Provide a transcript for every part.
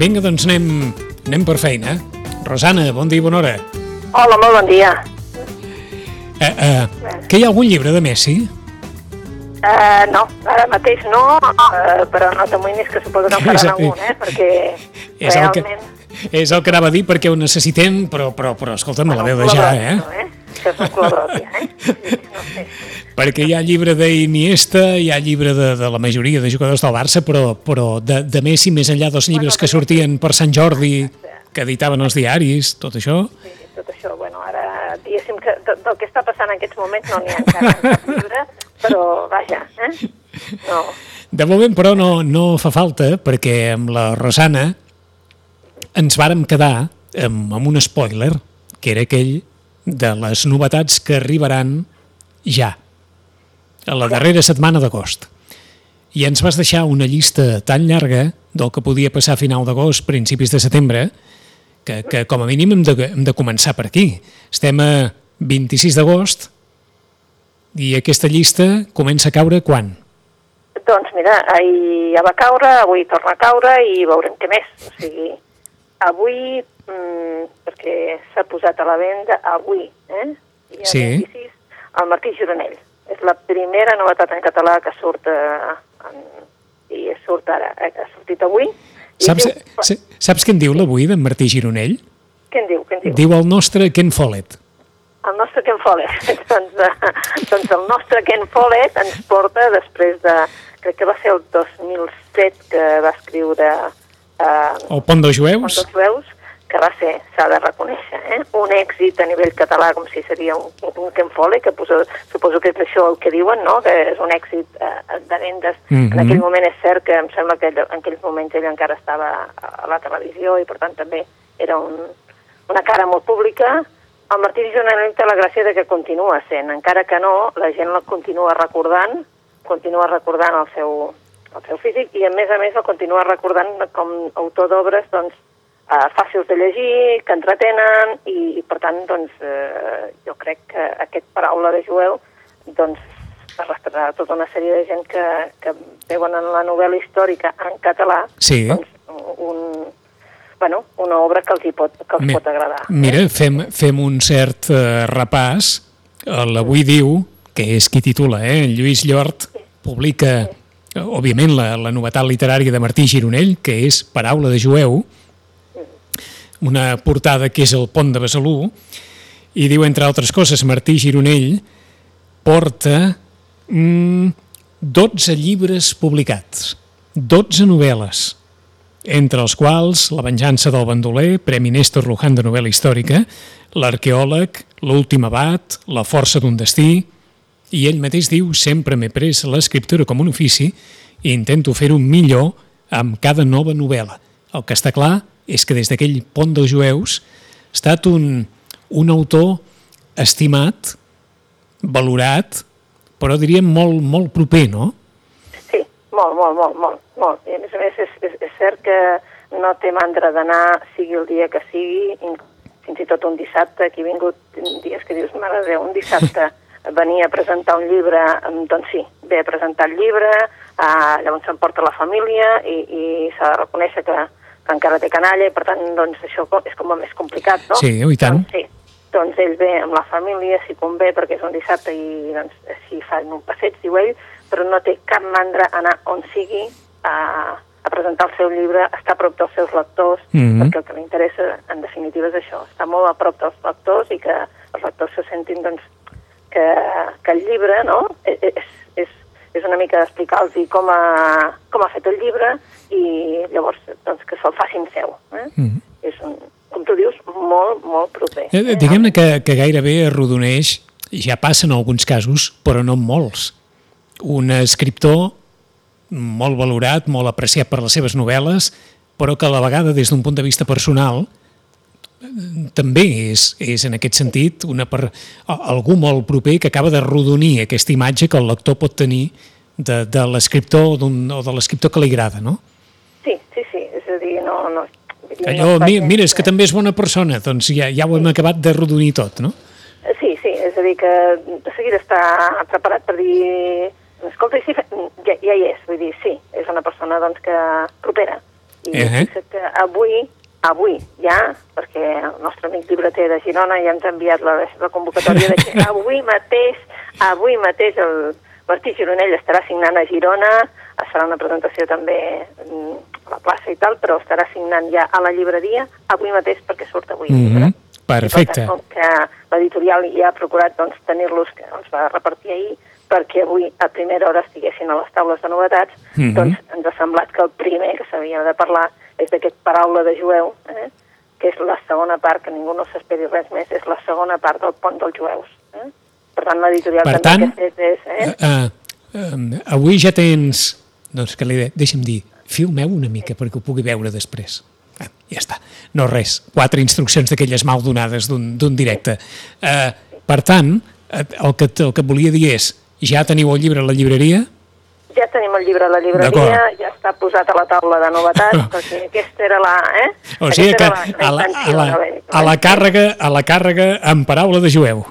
Vinga, doncs anem, anem per feina. Rosana, bon dia i bona hora. Hola, molt bon dia. Eh, eh, que hi ha algun llibre de Messi? Uh, no, ara mateix no, uh, però no t'amoïnis que suposo que en faran algun, eh? perquè És el, que, realment... és el que anava a dir perquè ho necessitem, però, però, però escolta'm, la veu de ja, eh? col·laboració, És col·laboració, eh? Sí, No sé. Perquè hi ha llibre d'Iniesta, hi ha llibre de, de la majoria de jugadors del Barça, però, però de, de Messi, més enllà dels llibres que sortien per Sant Jordi, que editaven els diaris, tot això... Sí, tot això, bueno, ara, diguéssim que de- del que està passant en aquests moments no n'hi ha encara en llibre, però vaja, eh? No, De moment, però, no, no fa falta, perquè amb la Rosana ens vàrem quedar amb, amb un spoiler, que era aquell de les novetats que arribaran ja, a la darrera setmana d'agost. I ens vas deixar una llista tan llarga del que podia passar a final d'agost, principis de setembre, que, que com a mínim hem de, hem de començar per aquí. Estem a 26 d'agost i aquesta llista comença a caure quan? Doncs mira, ahir ja va caure, avui torna a caure i veurem què més. O sigui, avui, mm, perquè s'ha posat a la venda avui, eh? Dia Sí. 26, el Martí Gironell. És la primera novetat en català que surt, eh, en, i surt ara, eh, ha sortit avui. Saps, diu, sa- saps què en diu l'avui d'en Martí Gironell? què en diu? Què en diu? Diu el nostre Ken Follett. El nostre Ken Follett. doncs, eh, doncs el nostre Ken Follett ens porta després de, crec que va ser el 2007 que va escriure eh, El pont dels jueus? tots veus, que va ser, s'ha de reconèixer, eh? un èxit a nivell català, com si seria un, un Ken Follett, que poso, suposo que és això el que diuen, no? que és un èxit eh, de vendes. Mhm. En aquell moment és cert que em sembla que en aquells moments ell encara estava a la televisió i per tant també era un, una cara molt pública. El Martí Gironell té la gràcia de que continua sent, encara que no, la gent el continua recordant, continua recordant el seu, el seu físic i a més a més el continua recordant com autor d'obres doncs, eh, fàcils de llegir, que entretenen i, i per tant doncs, eh, jo crec que aquest paraula de jueu doncs, arrastrarà tota una sèrie de gent que, que veuen en la novel·la històrica en català Sí. doncs, un, bueno, una obra que els, hi pot, que els Mi- pot agradar. Mira, fem, fem un cert eh, repàs. Eh, L'Avui diu, que és qui titula, eh? Lluís Llort, publica, eh, òbviament, la, la novetat literària de Martí Gironell, que és Paraula de jueu, una portada que és el pont de Besalú, i diu, entre altres coses, Martí Gironell porta mm, 12 llibres publicats, 12 novel·les, entre els quals La venjança del bandoler, Premi Néstor Luján de novel·la històrica, L'arqueòleg, L'últim abat, La força d'un destí, i ell mateix diu sempre m'he pres l'escriptura com un ofici i intento fer-ho millor amb cada nova novel·la. El que està clar és que des d'aquell pont dels jueus ha estat un, un autor estimat, valorat, però diríem molt, molt proper, no? Sí, molt, molt, molt, molt, molt. I a més a més és, és, és cert que no té mandra d'anar, sigui el dia que sigui, fins i tot un dissabte, aquí he vingut dies que dius, mare de Déu, un dissabte venia a presentar un llibre, doncs sí, ve a presentar el llibre, eh, llavors s'emporta la família i, i s'ha de reconèixer que, que encara té canalla i per tant doncs això és com a més complicat, no? Sí, i tant. Doncs, sí, doncs ell ve amb la família, si convé, perquè és un dissabte i doncs, així fan un passeig, diu ell, però no té cap mandra anar on sigui a, a presentar el seu llibre, estar a prop dels seus lectors, Mhm. perquè el que li interessa, en definitiva, és això, estar molt a prop dels lectors i que els lectors se sentin doncs, que, que el llibre no? E, és, és, és una mica explicar-los com, ha, com ha fet el llibre i llavors doncs, que se'l facin seu. Eh? Mhm. És un, com tu dius, molt, molt proper. Eh, Diguem-ne que, que gairebé arrodoneix, ja passa en alguns casos, però no en molts. Un escriptor molt valorat, molt apreciat per les seves novel·les, però que a la vegada, des d'un punt de vista personal, eh, també és, és en aquest sentit una per, algú molt proper que acaba de rodonir aquesta imatge que el lector pot tenir de, de l'escriptor o de l'escriptor que li agrada, no? Sí, sí, sí, és a dir, no... no Allò, no mi- mira, és que també és bona persona, doncs ja, ja ho hem acabat de rodonir tot, no? Sí, sí, és a dir, que de seguida està preparat per dir... Escolta, sí, ja, ja hi és, vull dir, sí, és una persona doncs, que propera, I uh -huh. que avui, avui ja, perquè el nostre amic llibreter de Girona ja ens ha enviat la, la convocatòria de que avui mateix, avui mateix el Martí Gironell estarà signant a Girona, es farà una presentació també mm, a la plaça i tal, però estarà signant ja a la llibreria avui mateix perquè surt avui. Mm -hmm. Perfecte. I, per tant, com que l'editorial ja ha procurat doncs, tenir-los, que ens va repartir ahir, perquè avui a primera hora estiguessin a les taules de novetats, mm -hmm. doncs ens ha semblat que el primer que s'havia de parlar és d'aquest paraula de jueu, eh? que és la segona part, que ningú no s'esperi res més, és la segona part del pont dels jueus. Eh? Per tant, l'editorial també tant, que és... Eh? Uh, uh, avui ja tens... Doncs que li deixa'm dir, filmeu una mica perquè ho pugui veure després. Ah, ja està. No res. Quatre instruccions d'aquelles mal donades d'un directe. Uh, per tant, el que, el que volia dir és ja teniu el llibre a la llibreria? Ja tenim el llibre a la llibreria, ja està posat a la taula de novetats, perquè aquesta era la... Eh? O sigui que la, a, la, a, la, a, la càrrega, a la càrrega en paraula de jueu.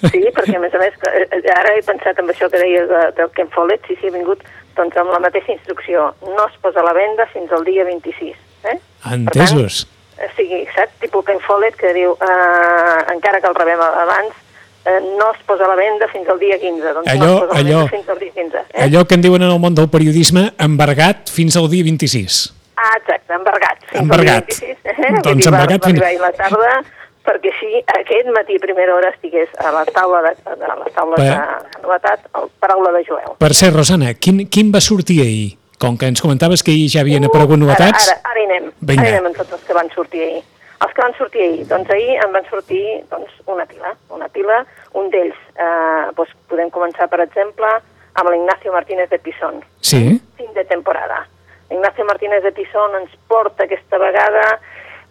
Sí, perquè a més a més, eh, eh, ara he pensat en això que deia de, del Ken Follett, sí, sí, ha vingut doncs amb la mateixa instrucció. No es posa a la venda fins al dia 26. Eh? Entesos. Per tant, o sigui, saps? Tipus Ken Follett que diu, eh, encara que el rebem abans, eh, no es posa a la venda fins al dia 15. Doncs allò, no allò, fins al dia 15 eh? allò que en diuen en el món del periodisme, embargat fins al dia 26. Ah, exacte, embargat. Fins embargat. Al dia 26, eh? Doncs embargat fins... La tarda, perquè així aquest matí a primera hora estigués a la taula de, a les taules per... de novetat el paraula de Joel. Per ser, Rosana, quin, quin va sortir ahir? Com que ens comentaves que ahir ja havien uh, aparegut novetats... Ara, ara, ara hi anem. Vinga. Ara hi anem amb tots els que van sortir ahir. Els que van sortir ahir, doncs ahir en van sortir doncs, una pila, una pila. Un d'ells, eh, doncs podem començar, per exemple, amb l'Ignacio Martínez de Pisón. Sí. Fin de temporada. Ignacio Martínez de Pisón ens porta aquesta vegada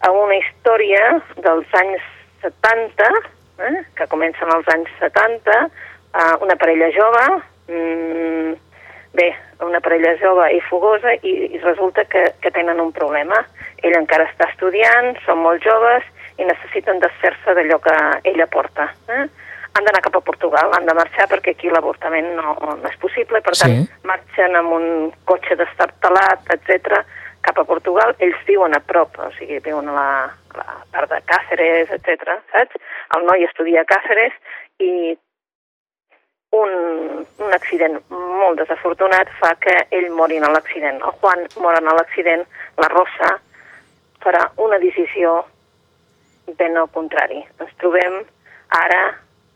a una història dels anys 70, eh, que comencen als anys 70, eh, una parella jove, mm, bé, una parella jove i fogosa i, i resulta que, que tenen un problema. Ell encara està estudiant, són molt joves i necessiten desfer-se d'allò que ella porta. Eh? Han d'anar cap a Portugal, han de marxar perquè aquí l'avortament no, no és possible, per tant, sí. marxen amb un cotxe destartalat, etc cap a Portugal, ells viuen a prop, o sigui, viuen a la, a la part de Càceres, etc. saps? El noi estudia a Càceres i un, un accident molt desafortunat fa que ell mori en l'accident. El Juan mor en l'accident, la Rosa farà una decisió ben al contrari. Ens trobem ara,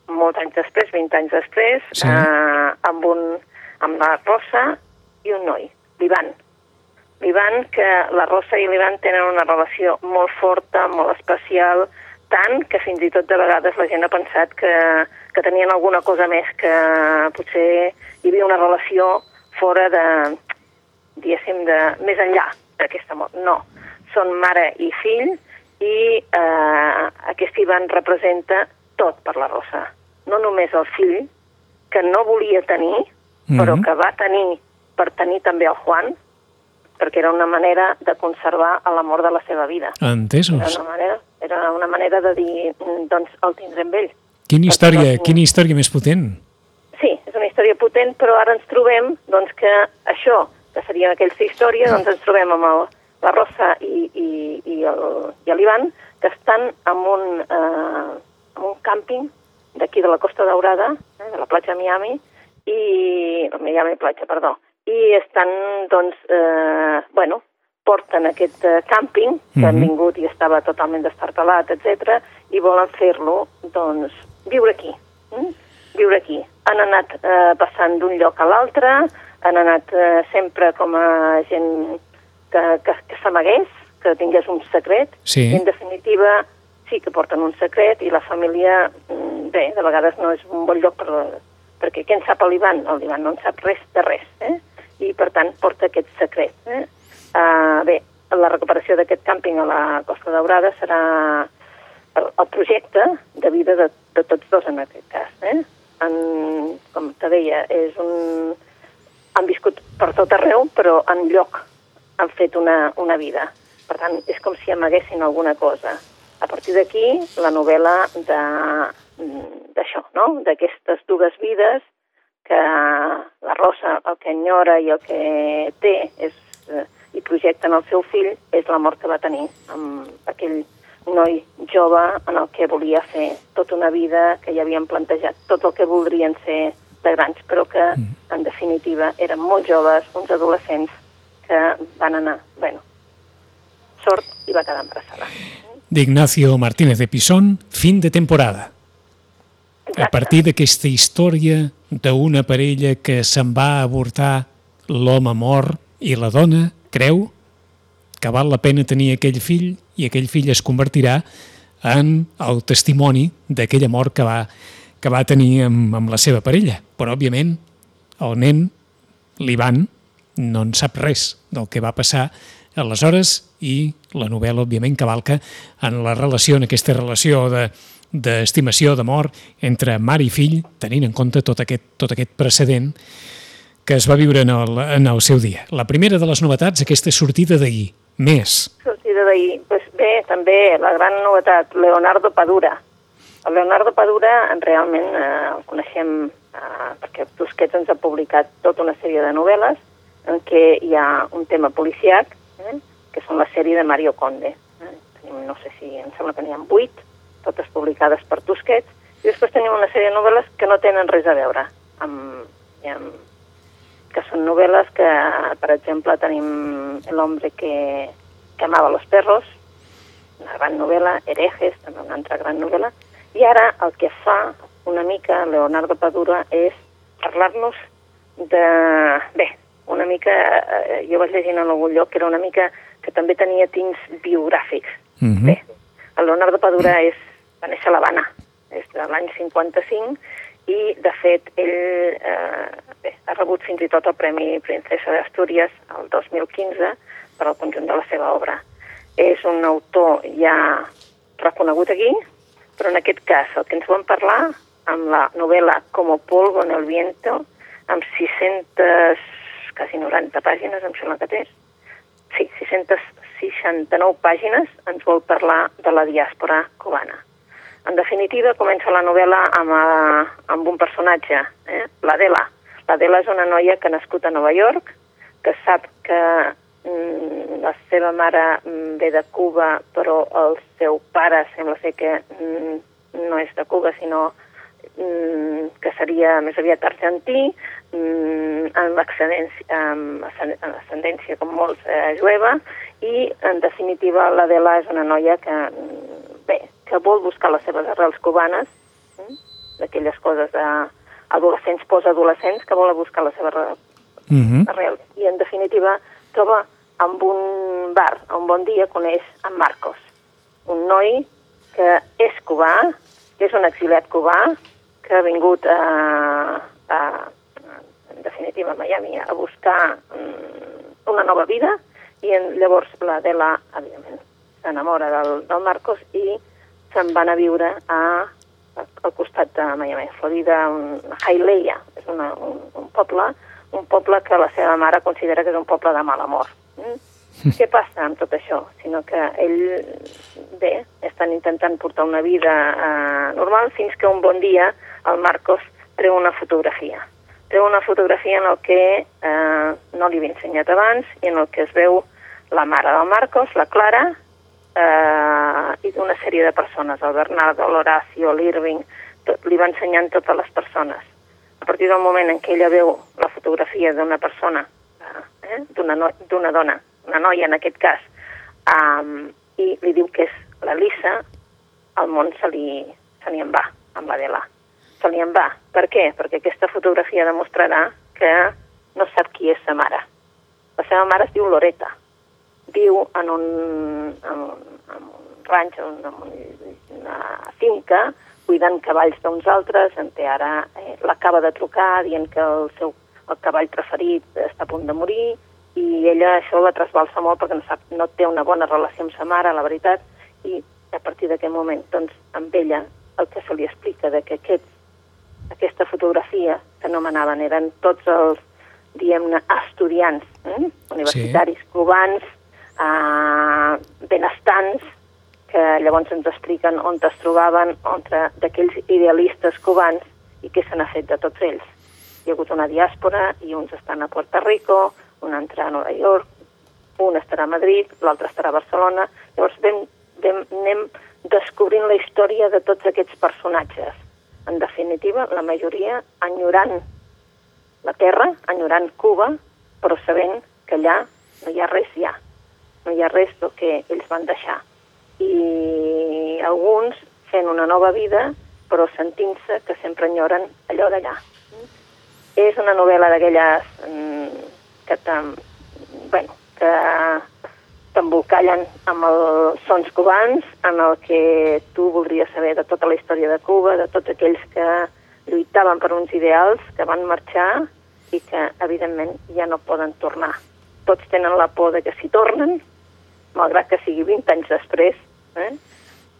molts anys després, 20 anys després, sí. eh, amb, un, amb la Rosa i un noi, l'Ivan. L'Ivan, que la Rosa i l'Ivan tenen una relació molt forta, molt especial, tant que fins i tot de vegades la gent ha pensat que, que tenien alguna cosa més, que potser hi havia una relació fora de, diguéssim, de, més enllà d'aquesta mort. No, són mare i fill i eh, aquest Ivan representa tot per la Rosa. No només el fill, que no volia tenir, mm -hmm. però que va tenir per tenir també el Juan, perquè era una manera de conservar l'amor de la seva vida. Entesos. Era una manera, era una manera de dir, doncs el tindrem amb ell. Quina història, quina història més potent. Sí, és una història potent, però ara ens trobem doncs, que això, que seria aquella història, doncs ens trobem amb el, la Rosa i, i, i l'Ivan, que estan en un, eh, en un càmping d'aquí de la Costa Daurada, eh, de la platja Miami, i Miami Platja, perdó, i estan, doncs, eh, bueno, porten aquest eh, càmping, que mm -hmm. han mhm. vingut i estava totalment destartalat, etc i volen fer-lo, doncs, viure aquí. Mm? Viure aquí. Han anat eh, passant d'un lloc a l'altre, han anat eh, sempre com a gent que, que, que s'amagués, que tingués un secret. Sí. I, en definitiva, sí que porten un secret i la família, mm, bé, de vegades no és un bon lloc per, perquè què en sap l'Ivan? L'Ivan no en sap res de res, eh? i per tant porta aquest secret. Eh? Uh, bé, la recuperació d'aquest càmping a la Costa Daurada serà el, el projecte de vida de, de tots dos en aquest cas. Eh? En, com te deia, és un... han viscut per tot arreu, però en lloc han fet una, una vida. Per tant, és com si amaguessin alguna cosa. A partir d'aquí, la novel·la d'això, no? d'aquestes dues vides que la Rosa el que enyora i el que té és, i projecten el seu fill és la mort que va tenir amb aquell noi jove en el que volia fer tota una vida, que ja havien plantejat tot el que voldrien ser de grans, però que, mm. en definitiva, eren molt joves, uns adolescents que van anar, bueno, sort i va quedar embarassada. D'Ignacio Martínez de Pisón, fin de temporada. Exacte. A partir d'aquesta història d'una parella que se'n va avortar l'home mort i la dona creu que val la pena tenir aquell fill i aquell fill es convertirà en el testimoni d'aquella mort que va, que va tenir amb, amb la seva parella. Però, òbviament, el nen, l'Ivan, no en sap res del que va passar aleshores i la novel·la, òbviament, cavalca en la relació, en aquesta relació de d'estimació, d'amor entre mare i fill, tenint en compte tot aquest, tot aquest precedent que es va viure en el, en el seu dia. La primera de les novetats, aquesta sortida d'ahir. Més. Sortida d'ahir. Pues bé, també la gran novetat, Leonardo Padura. El Leonardo Padura realment eh, el coneixem eh, perquè Tusquets ens ha publicat tota una sèrie de novel·les en què hi ha un tema policiac, eh, que són la sèrie de Mario Conde. Eh? No sé si, em sembla que n'hi ha vuit, totes publicades per Tusquets, i després tenim una sèrie de novel·les que no tenen res a veure amb, amb que són novel·les que, per exemple, tenim L'hombre que, que amava los perros, una gran novel·la, Herejes, també una altra gran novel·la, i ara el que fa una mica Leonardo Padura és parlar-nos de... Bé, una mica, eh, jo vaig llegint en algun lloc que era una mica que també tenia tints biogràfics. Mm -hmm. Bé, el Leonardo Padura és, va néixer a l'Havana, és de l'any 55, i, de fet, ell eh, bé, ha rebut fins i tot el Premi Princesa d'Astúries el 2015 per al conjunt de la seva obra. És un autor ja reconegut aquí, però en aquest cas el que ens vam parlar amb la novel·la Como polvo en el viento, amb 600, quasi 90 pàgines, em sembla que té. Sí, 669 pàgines ens vol parlar de la diàspora cubana. En definitiva, comença la novel·la amb, uh, amb un personatge, eh? l'Adela. L'Adela és una noia que ha nascut a Nova York, que sap que mm, la seva mare mm, ve de Cuba, però el seu pare sembla ser que mm, no és de Cuba, sinó mm, que seria més aviat argentí, mm, amb, amb ascendència com molts eh, jueva, i en definitiva l'Adela és una noia que mm, que vol buscar les seves arrels cubanes, d'aquelles coses d'adolescents, postadolescents, que vol buscar seves uh mhm. -huh. arrels. I, en definitiva, troba amb un bar, a un bon dia, coneix en Marcos, un noi que és cubà, que és un exiliat cubà, que ha vingut a, a, en definitiva a Miami a buscar um, una nova vida i en, llavors l'Adela, evidentment, s'enamora del, del Marcos i se'n van a viure a, al costat de Miami, Florida, un Hialeah, és una, un, un poble un poble que la seva mare considera que és un poble de mal amor. Mm? Què passa amb tot això? Sinó que ell, bé, estan intentant portar una vida eh, normal fins que un bon dia el Marcos treu una fotografia. Treu una fotografia en el que eh, no li havia ensenyat abans i en el que es veu la mare del Marcos, la Clara, eh, i d'una sèrie de persones, el Bernardo, l'Horacio, l'Irving, li va ensenyant totes les persones. A partir del moment en què ella veu la fotografia d'una persona, eh, d'una no, dona, una noia en aquest cas, um, i li diu que és la Lisa, el món se li, se li en va, amb l'Adela. Se li en va. Per què? Perquè aquesta fotografia demostrarà que no sap qui és sa mare. La seva mare es diu Loreta, viu en un, en un, en un ranx, en, en una finca, cuidant cavalls d'uns altres, en té ara, eh, l'acaba de trucar dient que el seu el cavall preferit està a punt de morir, i ella això la trasbalsa molt perquè no, sap, no té una bona relació amb sa mare, la veritat, i a partir d'aquest moment, doncs, amb ella, el que se li explica de que aquest, aquesta fotografia que anomenaven eren tots els, diguem-ne, estudiants eh? universitaris sí. cubans eh, benestants que llavors ens expliquen on es trobaven entre d'aquells idealistes cubans i què se n'ha fet de tots ells. Hi ha hagut una diàspora i uns estan a Puerto Rico, un altre a Nova York, un estarà a Madrid, l'altre estarà a Barcelona, llavors vam, vam, anem descobrint la història de tots aquests personatges. En definitiva, la majoria enyorant la terra, enyorant Cuba, però sabent que allà no hi ha res ja, no hi ha res del que ells van deixar. I alguns fent una nova vida, però sentint-se que sempre enyoren allò d'allà. És una novel·la d'aquelles mm, que, bueno, que t'embolcallen amb els sons cubans, en el que tu voldries saber de tota la història de Cuba, de tots aquells que lluitaven per uns ideals, que van marxar i que, evidentment, ja no poden tornar. Tots tenen la por de que si tornen, malgrat que sigui 20 anys després, eh,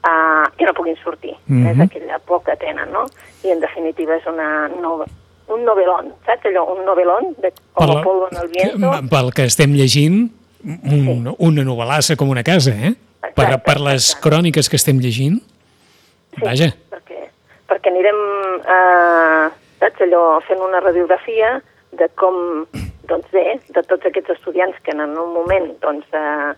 uh, que no puguin sortir. Mm -hmm. És aquella por que tenen, no? I, en definitiva, és una nova, un novel·lon, saps allò? Un novel·lon de com polvo en el viento. Pel que estem llegint, un, sí. una novel·lassa com una casa, eh? Exacte, per, per les exacte. cròniques que estem llegint. Sí, Vaja. Perquè, perquè anirem, eh, saps, allò, fent una radiografia de com, doncs bé, de tots aquests estudiants que en un moment, doncs, eh,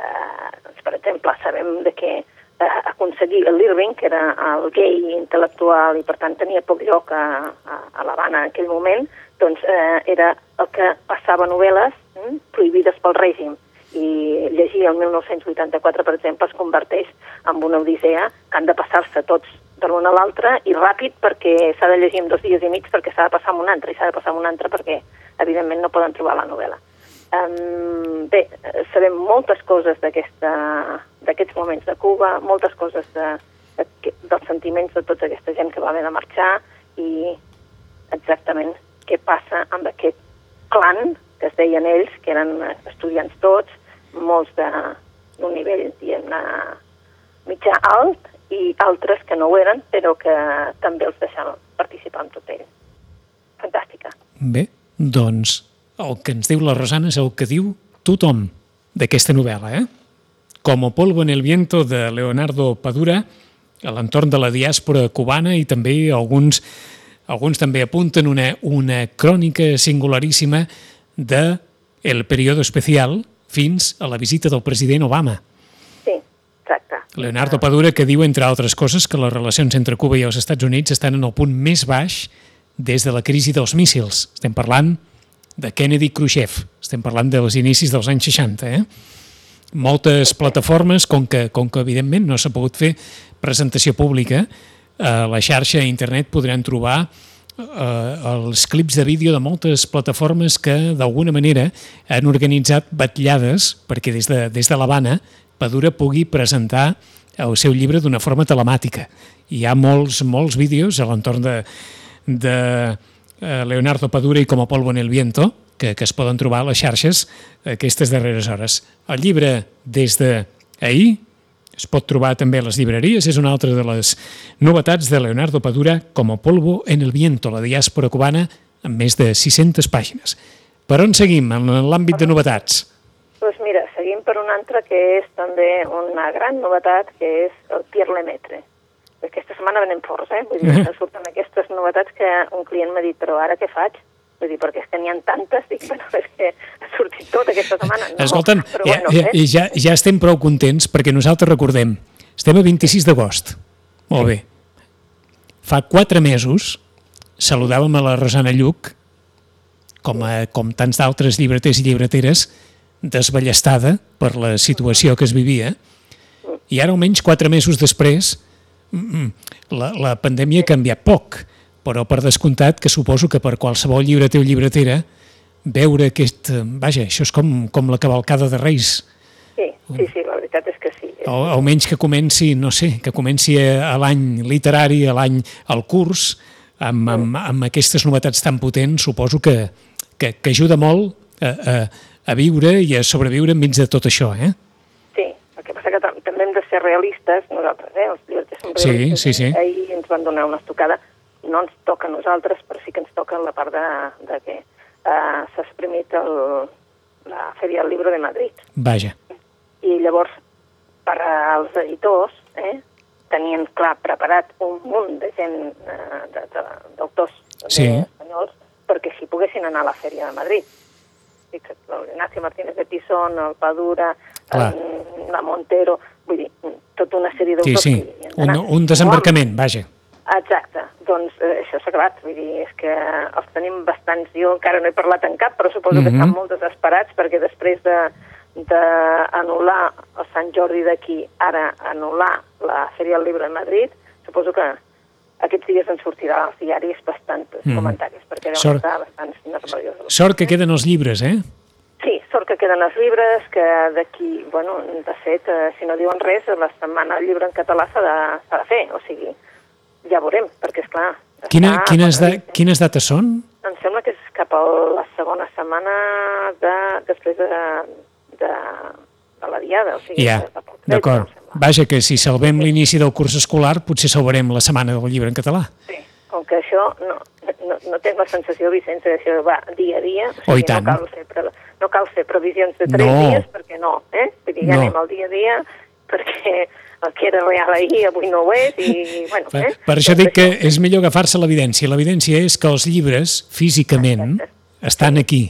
eh, doncs per exemple, sabem de que eh, aconseguir l'Irving, que era el gay intel·lectual i per tant tenia poc lloc a, a, a l'Havana en aquell moment, doncs eh, era el que passava novel·les eh, prohibides pel règim i llegir el 1984, per exemple, es converteix en una odissea que han de passar-se tots de l'un a l'altre i ràpid perquè s'ha de llegir en dos dies i mig perquè s'ha de passar en un altre i s'ha de passar en un altre perquè, evidentment, no poden trobar la novel·la. Um, bé, sabem moltes coses d'aquests moments de Cuba, moltes coses de, de, dels sentiments de tota aquesta gent que va haver de marxar i exactament què passa amb aquest clan que es deien ells, que eren estudiants tots, molts d'un nivell, diguem-ne, mitjà alt, i altres que no ho eren, però que també els deixaven participar amb tot ell. Fantàstica. Bé, doncs el que ens diu la Rosana és el que diu tothom d'aquesta novel·la, eh? Como polvo en el viento de Leonardo Padura, a l'entorn de la diàspora cubana i també alguns, alguns també apunten una, una crònica singularíssima de el període especial fins a la visita del president Obama. Sí, exacte. Leonardo Padura que diu, entre altres coses, que les relacions entre Cuba i els Estats Units estan en el punt més baix des de la crisi dels míssils. Estem parlant de Kennedy Khrushchev. Estem parlant dels inicis dels anys 60, eh? Moltes plataformes, com que, com que evidentment no s'ha pogut fer presentació pública, a la xarxa a internet podran trobar eh, els clips de vídeo de moltes plataformes que d'alguna manera han organitzat batllades perquè des de, des de l'Havana Padura pugui presentar el seu llibre d'una forma telemàtica. Hi ha molts, molts vídeos a l'entorn de, de Eh, Leonardo Padura i Com a polvo en el viento, que, que es poden trobar a les xarxes aquestes darreres hores. El llibre des de es pot trobar també a les llibreries, és una altra de les novetats de Leonardo Padura com a polvo en el viento, la diàspora cubana, amb més de 600 pàgines. Per on seguim en l'àmbit de novetats? Doncs pues mira, seguim per un altre que és també una gran novetat, que és el Pierre Lemaitre aquesta setmana venem forts, eh? Vull dir, que surten aquestes novetats que un client m'ha dit, però ara què faig? Vull dir, perquè és que n'hi ha tantes, dic, bueno, és que ha sortit tot aquesta setmana. No, Escolta'm, però, ja, bueno, ja, eh? ja, ja estem prou contents perquè nosaltres recordem, estem a 26 d'agost. Molt bé. Fa quatre mesos saludàvem a la Rosana Lluc, com, a, com tants d'altres llibreters i llibreteres, desballestada per la situació que es vivia, i ara almenys quatre mesos després la, la pandèmia ha canviat poc, però per descomptat que suposo que per qualsevol llibreter o llibretera veure aquest... Vaja, això és com, com la cavalcada de Reis. Sí, sí, sí, la veritat és que sí. O, almenys que comenci, no sé, que comenci a l'any literari, a l'any, al curs, amb, amb, amb aquestes novetats tan potents, suposo que, que, que ajuda molt a, a, a viure i a sobreviure enmig de tot això, eh? passa que també hem de ser realistes, nosaltres, eh? els llibreters som realistes. Sí, sí, sí. Ahir ens van donar una estocada, no ens toca a nosaltres, però sí que ens toca la part de, de que uh, s'ha exprimit el, la Feria del Libro de Madrid. Vaja. I llavors, per als editors, eh, tenien clar preparat un munt de gent, uh, d'autors sí. espanyols, perquè si poguessin anar a la Fèria de Madrid. Ignacio Martínez de Tizón, el Padura, el, la Montero, vull dir, tota una sèrie d'autors. Sí, sí, un, un desembarcament, vaja. Exacte, doncs eh, això s'ha acabat, vull dir, és que els tenim bastants, jo encara no he parlat en cap, però suposo mm -hmm. que estan molt desesperats perquè després de d'anul·lar el Sant Jordi d'aquí, ara anul·lar la Fèria del Llibre de Madrid, suposo que aquests dies ens sortirà als diaris bastants mm. comentaris, perquè deuen sort, estar bastants nerviosos. Sort que queden els llibres, eh? Sí, sort que queden els llibres, que d'aquí, bueno, de fet, eh, si no diuen res, la setmana el llibre en català s'ha de, de fer, o sigui, ja veurem, perquè, és clar... Quina, quines, de, quines dates són? Em sembla que és cap a la segona setmana de, després de, de, de la diada, o sigui... Ja, d'acord. Vaja, que si salvem sí. l'inici del curs escolar, potser salvarem la setmana del llibre en català. Sí, com que això no, no, no tinc la sensació, Vicenç, que això va dia a dia. O, sigui, oh, tant. No cal, fer, pre, no cal fer previsions de tres no. dies, perquè no, eh? Vull dir, ja no. anem al dia a dia, perquè el que era real ahir avui no ho és i, bueno... Per, eh? per això dic que és millor agafar-se l'evidència. L'evidència és que els llibres, físicament, Exacte. estan aquí.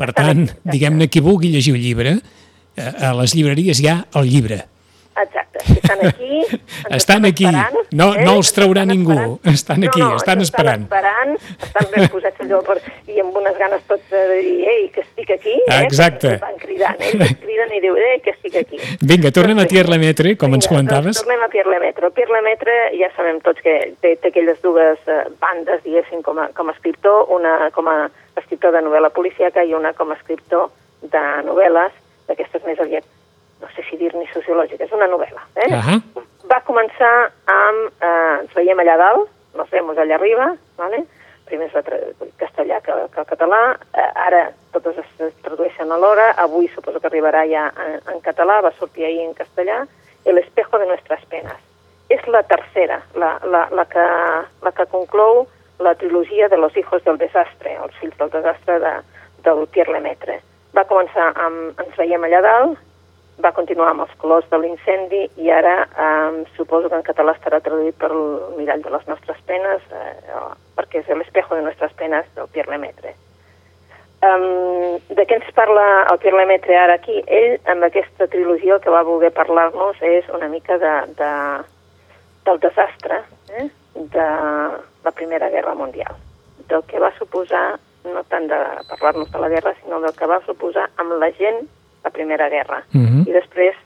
Per tant, diguem-ne, qui vulgui llegir un llibre, eh, a les llibreries hi ha el llibre Exacte, estan aquí. estan aquí, no, eh? no els traurà estan ningú, esperant. estan aquí, no, no, estan esperant. Estan esperant, estan ben posats allò per, i amb unes ganes tots de dir, ei, que estic aquí. Eh? Exacte. Van cridant, ells criden i diu, ei, que estic aquí. Vinga, tornem a Pierre Lemaitre, com Vinga, ens comentaves. Doncs tornem a Pierre Lemaitre. Pierre Lemaitre ja sabem tots que té, té aquelles dues eh, bandes, diguéssim, com a, com a escriptor, una com a escriptor de novel·la policíaca i una com a escriptor de novel·les, d'aquestes més aviat no sé si dir-ne sociològica, és una novel·la. Eh? Uh -huh. Va començar amb... Eh, ens veiem allà dalt, nos vemos allà arriba, ¿vale? primer es va castellà que, que el català, eh, ara totes es tradueixen alhora, avui suposo que arribarà ja en, en català, va sortir ahir en castellà, El espejo de nuestras penas. És la tercera, la, la, la, que, la que conclou la trilogia de los hijos del desastre, els fills del desastre de, del Pierre Lemaitre. Va començar amb Ens veiem allà dalt, va continuar amb els colors de l'incendi i ara eh, suposo que en català estarà traduït per el mirall de les nostres penes, eh, perquè és l'espejo de nostres penes del Pierre Lemaitre. Um, de què ens parla el Pierre Lemaitre ara aquí? Ell, amb aquesta trilogia, que va voler parlar-nos és una mica de, de, del desastre eh? de la Primera Guerra Mundial, del que va suposar, no tant de parlar-nos de la guerra, sinó del que va suposar amb la gent la Primera Guerra, uh mhm. -huh. i després,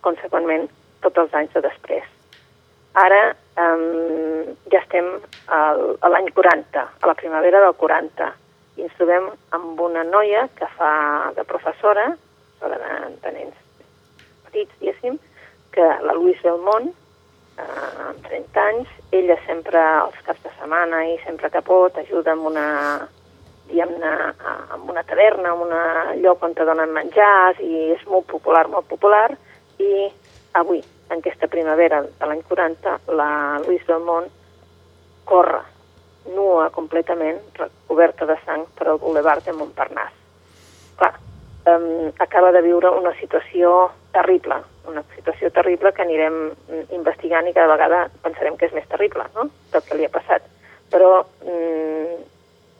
conseqüentment, tots els anys de després. Ara um, ja estem al, a l'any 40, a la primavera del 40, i ens trobem amb una noia que fa de professora, de, de nens petits, diguéssim, que la Louise Belmont, eh, amb 30 anys, ella sempre, els caps de setmana i sempre que pot, ajuda amb una diguem-ne, en una taverna, en un lloc on te donen menjars i és molt popular, molt popular, i avui, en aquesta primavera de l'any 40, la Luis Belmont corre nua completament, recoberta de sang per al boulevard de Montparnasse. Clar, um, acaba de viure una situació terrible, una situació terrible que anirem investigant i cada vegada pensarem que és més terrible, no?, del que li ha passat. Però um,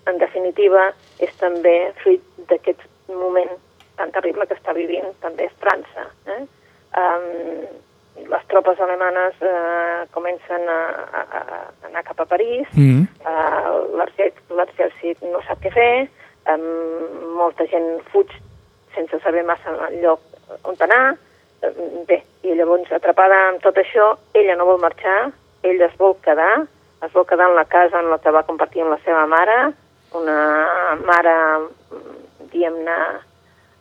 en definitiva, és també fruit d'aquest moment tan terrible que està vivint també és França. Eh? Um, les tropes alemanes uh, comencen a, a, a anar cap a París, mm. uh, l'exèrcit no sap què fer, um, molta gent fuig sense saber massa el lloc on anar, um, bé, i llavors atrapada amb tot això, ella no vol marxar, ell es vol quedar, es vol quedar en la casa en la que va compartir amb la seva mare, una mare, diguem-ne,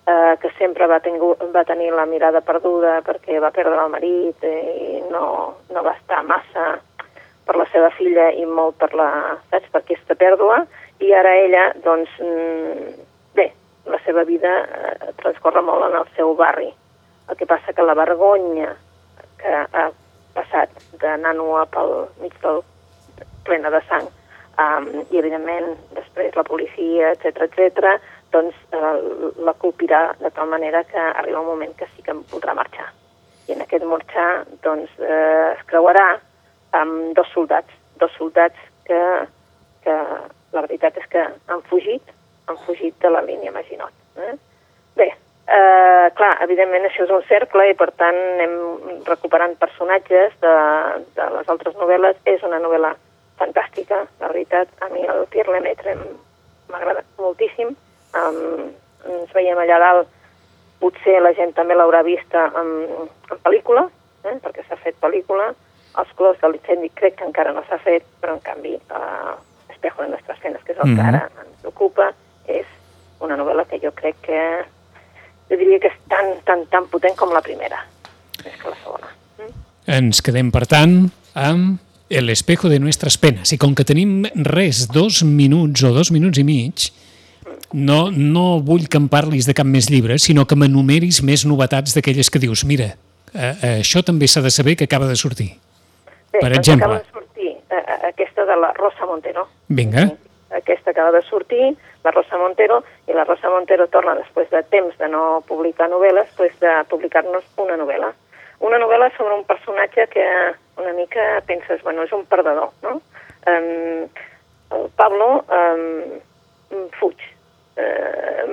eh, que sempre va, tingu, va tenir la mirada perduda perquè va perdre el marit i no, no va estar massa per la seva filla i molt per la, saps, per aquesta pèrdua, i ara ella, doncs, mm, bé, la seva vida eh, transcorre molt en el seu barri. El que passa que la vergonya que ha passat d'anar nua pel mig del plena de sang um, i evidentment després la policia, etc etc, doncs uh, la colpirà de tal manera que arriba un moment que sí que podrà marxar. I en aquest marxar doncs, uh, es creuarà amb dos soldats, dos soldats que, que la veritat és que han fugit, han fugit de la línia Maginot. Eh? Eh, clar, evidentment això és un cercle i per tant anem recuperant personatges de, de les altres novel·les. És una novel·la fantàstica, la veritat. A mi el Pierre Lemaitre m'agrada moltíssim. Um, ens veiem allà dalt, potser la gent també l'haurà vista en, en pel·lícula, eh, perquè s'ha fet pel·lícula. Els colors de l'incendi crec que encara no s'ha fet, però en canvi uh, Espejo de Nuestras Penes, que és el mm -hmm. que ara ens ocupa, és una novel·la que jo crec que jo diria que és tan, tan, tan potent com la primera, més que la segona. Mm? Ens quedem, per tant, amb El espejo de nuestras penas. I com que tenim res, dos minuts o dos minuts i mig, no, no vull que em parlis de cap més llibre, sinó que m'enumeris més novetats d'aquelles que dius, mira, eh, això també s'ha de saber que acaba de sortir. Bé, per doncs exemple. acaba de sortir eh, aquesta de la Rosa Montero. Vinga. Aquesta acaba de sortir, la Rosa Montero, i la Rosa Montero torna, després de temps de no publicar novel·les, pues, de publicar-nos una novel·la. Una novel·la sobre un personatge que una mica penses, bueno, és un perdedor, no? Um, el Pablo um, fuig, uh,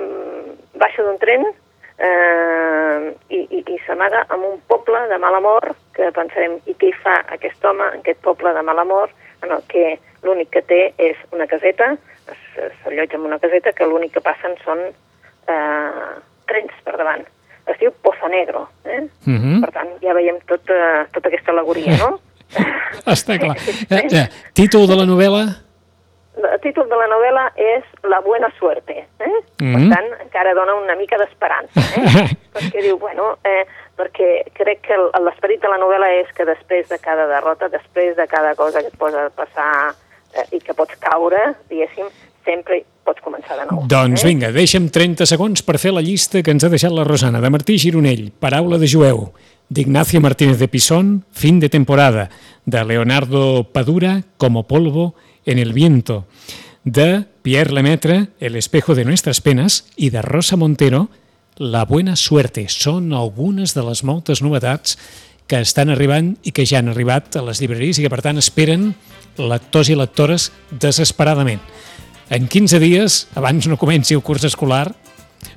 baixa d'un tren uh, i, i, i s'amaga en un poble de mal amor que pensarem, i què hi fa aquest home en aquest poble de mal amor en el que l'únic que té és una caseta, s'allotja en una caseta que l'únic que passen són eh, trens per davant. Es diu Pozo Negro, eh? Mm -hmm. per tant ja veiem tot, uh, tota aquesta alegoria, no? Està clar. Eh, eh, títol de la novel·la? El títol de la novel·la és La buena suerte, eh? Mm -hmm. Per tant, encara dona una mica d'esperança, eh? perquè diu, bueno, eh, perquè crec que l'esperit de la novel·la és que després de cada derrota, després de cada cosa que et posa a passar eh, i que pots caure, diguéssim, sempre pots començar de nou. Doncs eh? vinga, deixa'm 30 segons per fer la llista que ens ha deixat la Rosana. De Martí Gironell, Paraula de jueu, d'Ignacio Martínez de Pisón, Fin de temporada, de Leonardo Padura, Como polvo en el viento, de Pierre Lemaitre, El espejo de nuestras penas, i de Rosa Montero, La buena suerte. Són algunes de les moltes novetats que estan arribant i que ja han arribat a les llibreries i que, per tant, esperen lectors i lectores desesperadament. En 15 dies, abans no comenci el curs escolar,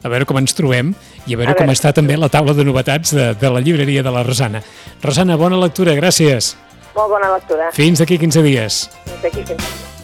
a veure com ens trobem i a veure, a veure. com està també la taula de novetats de, de la llibreria de la Rosana. Rosana, bona lectura, gràcies. Molt bona lectura. Fins d'aquí 15 dies. Fins d'aquí 15 dies.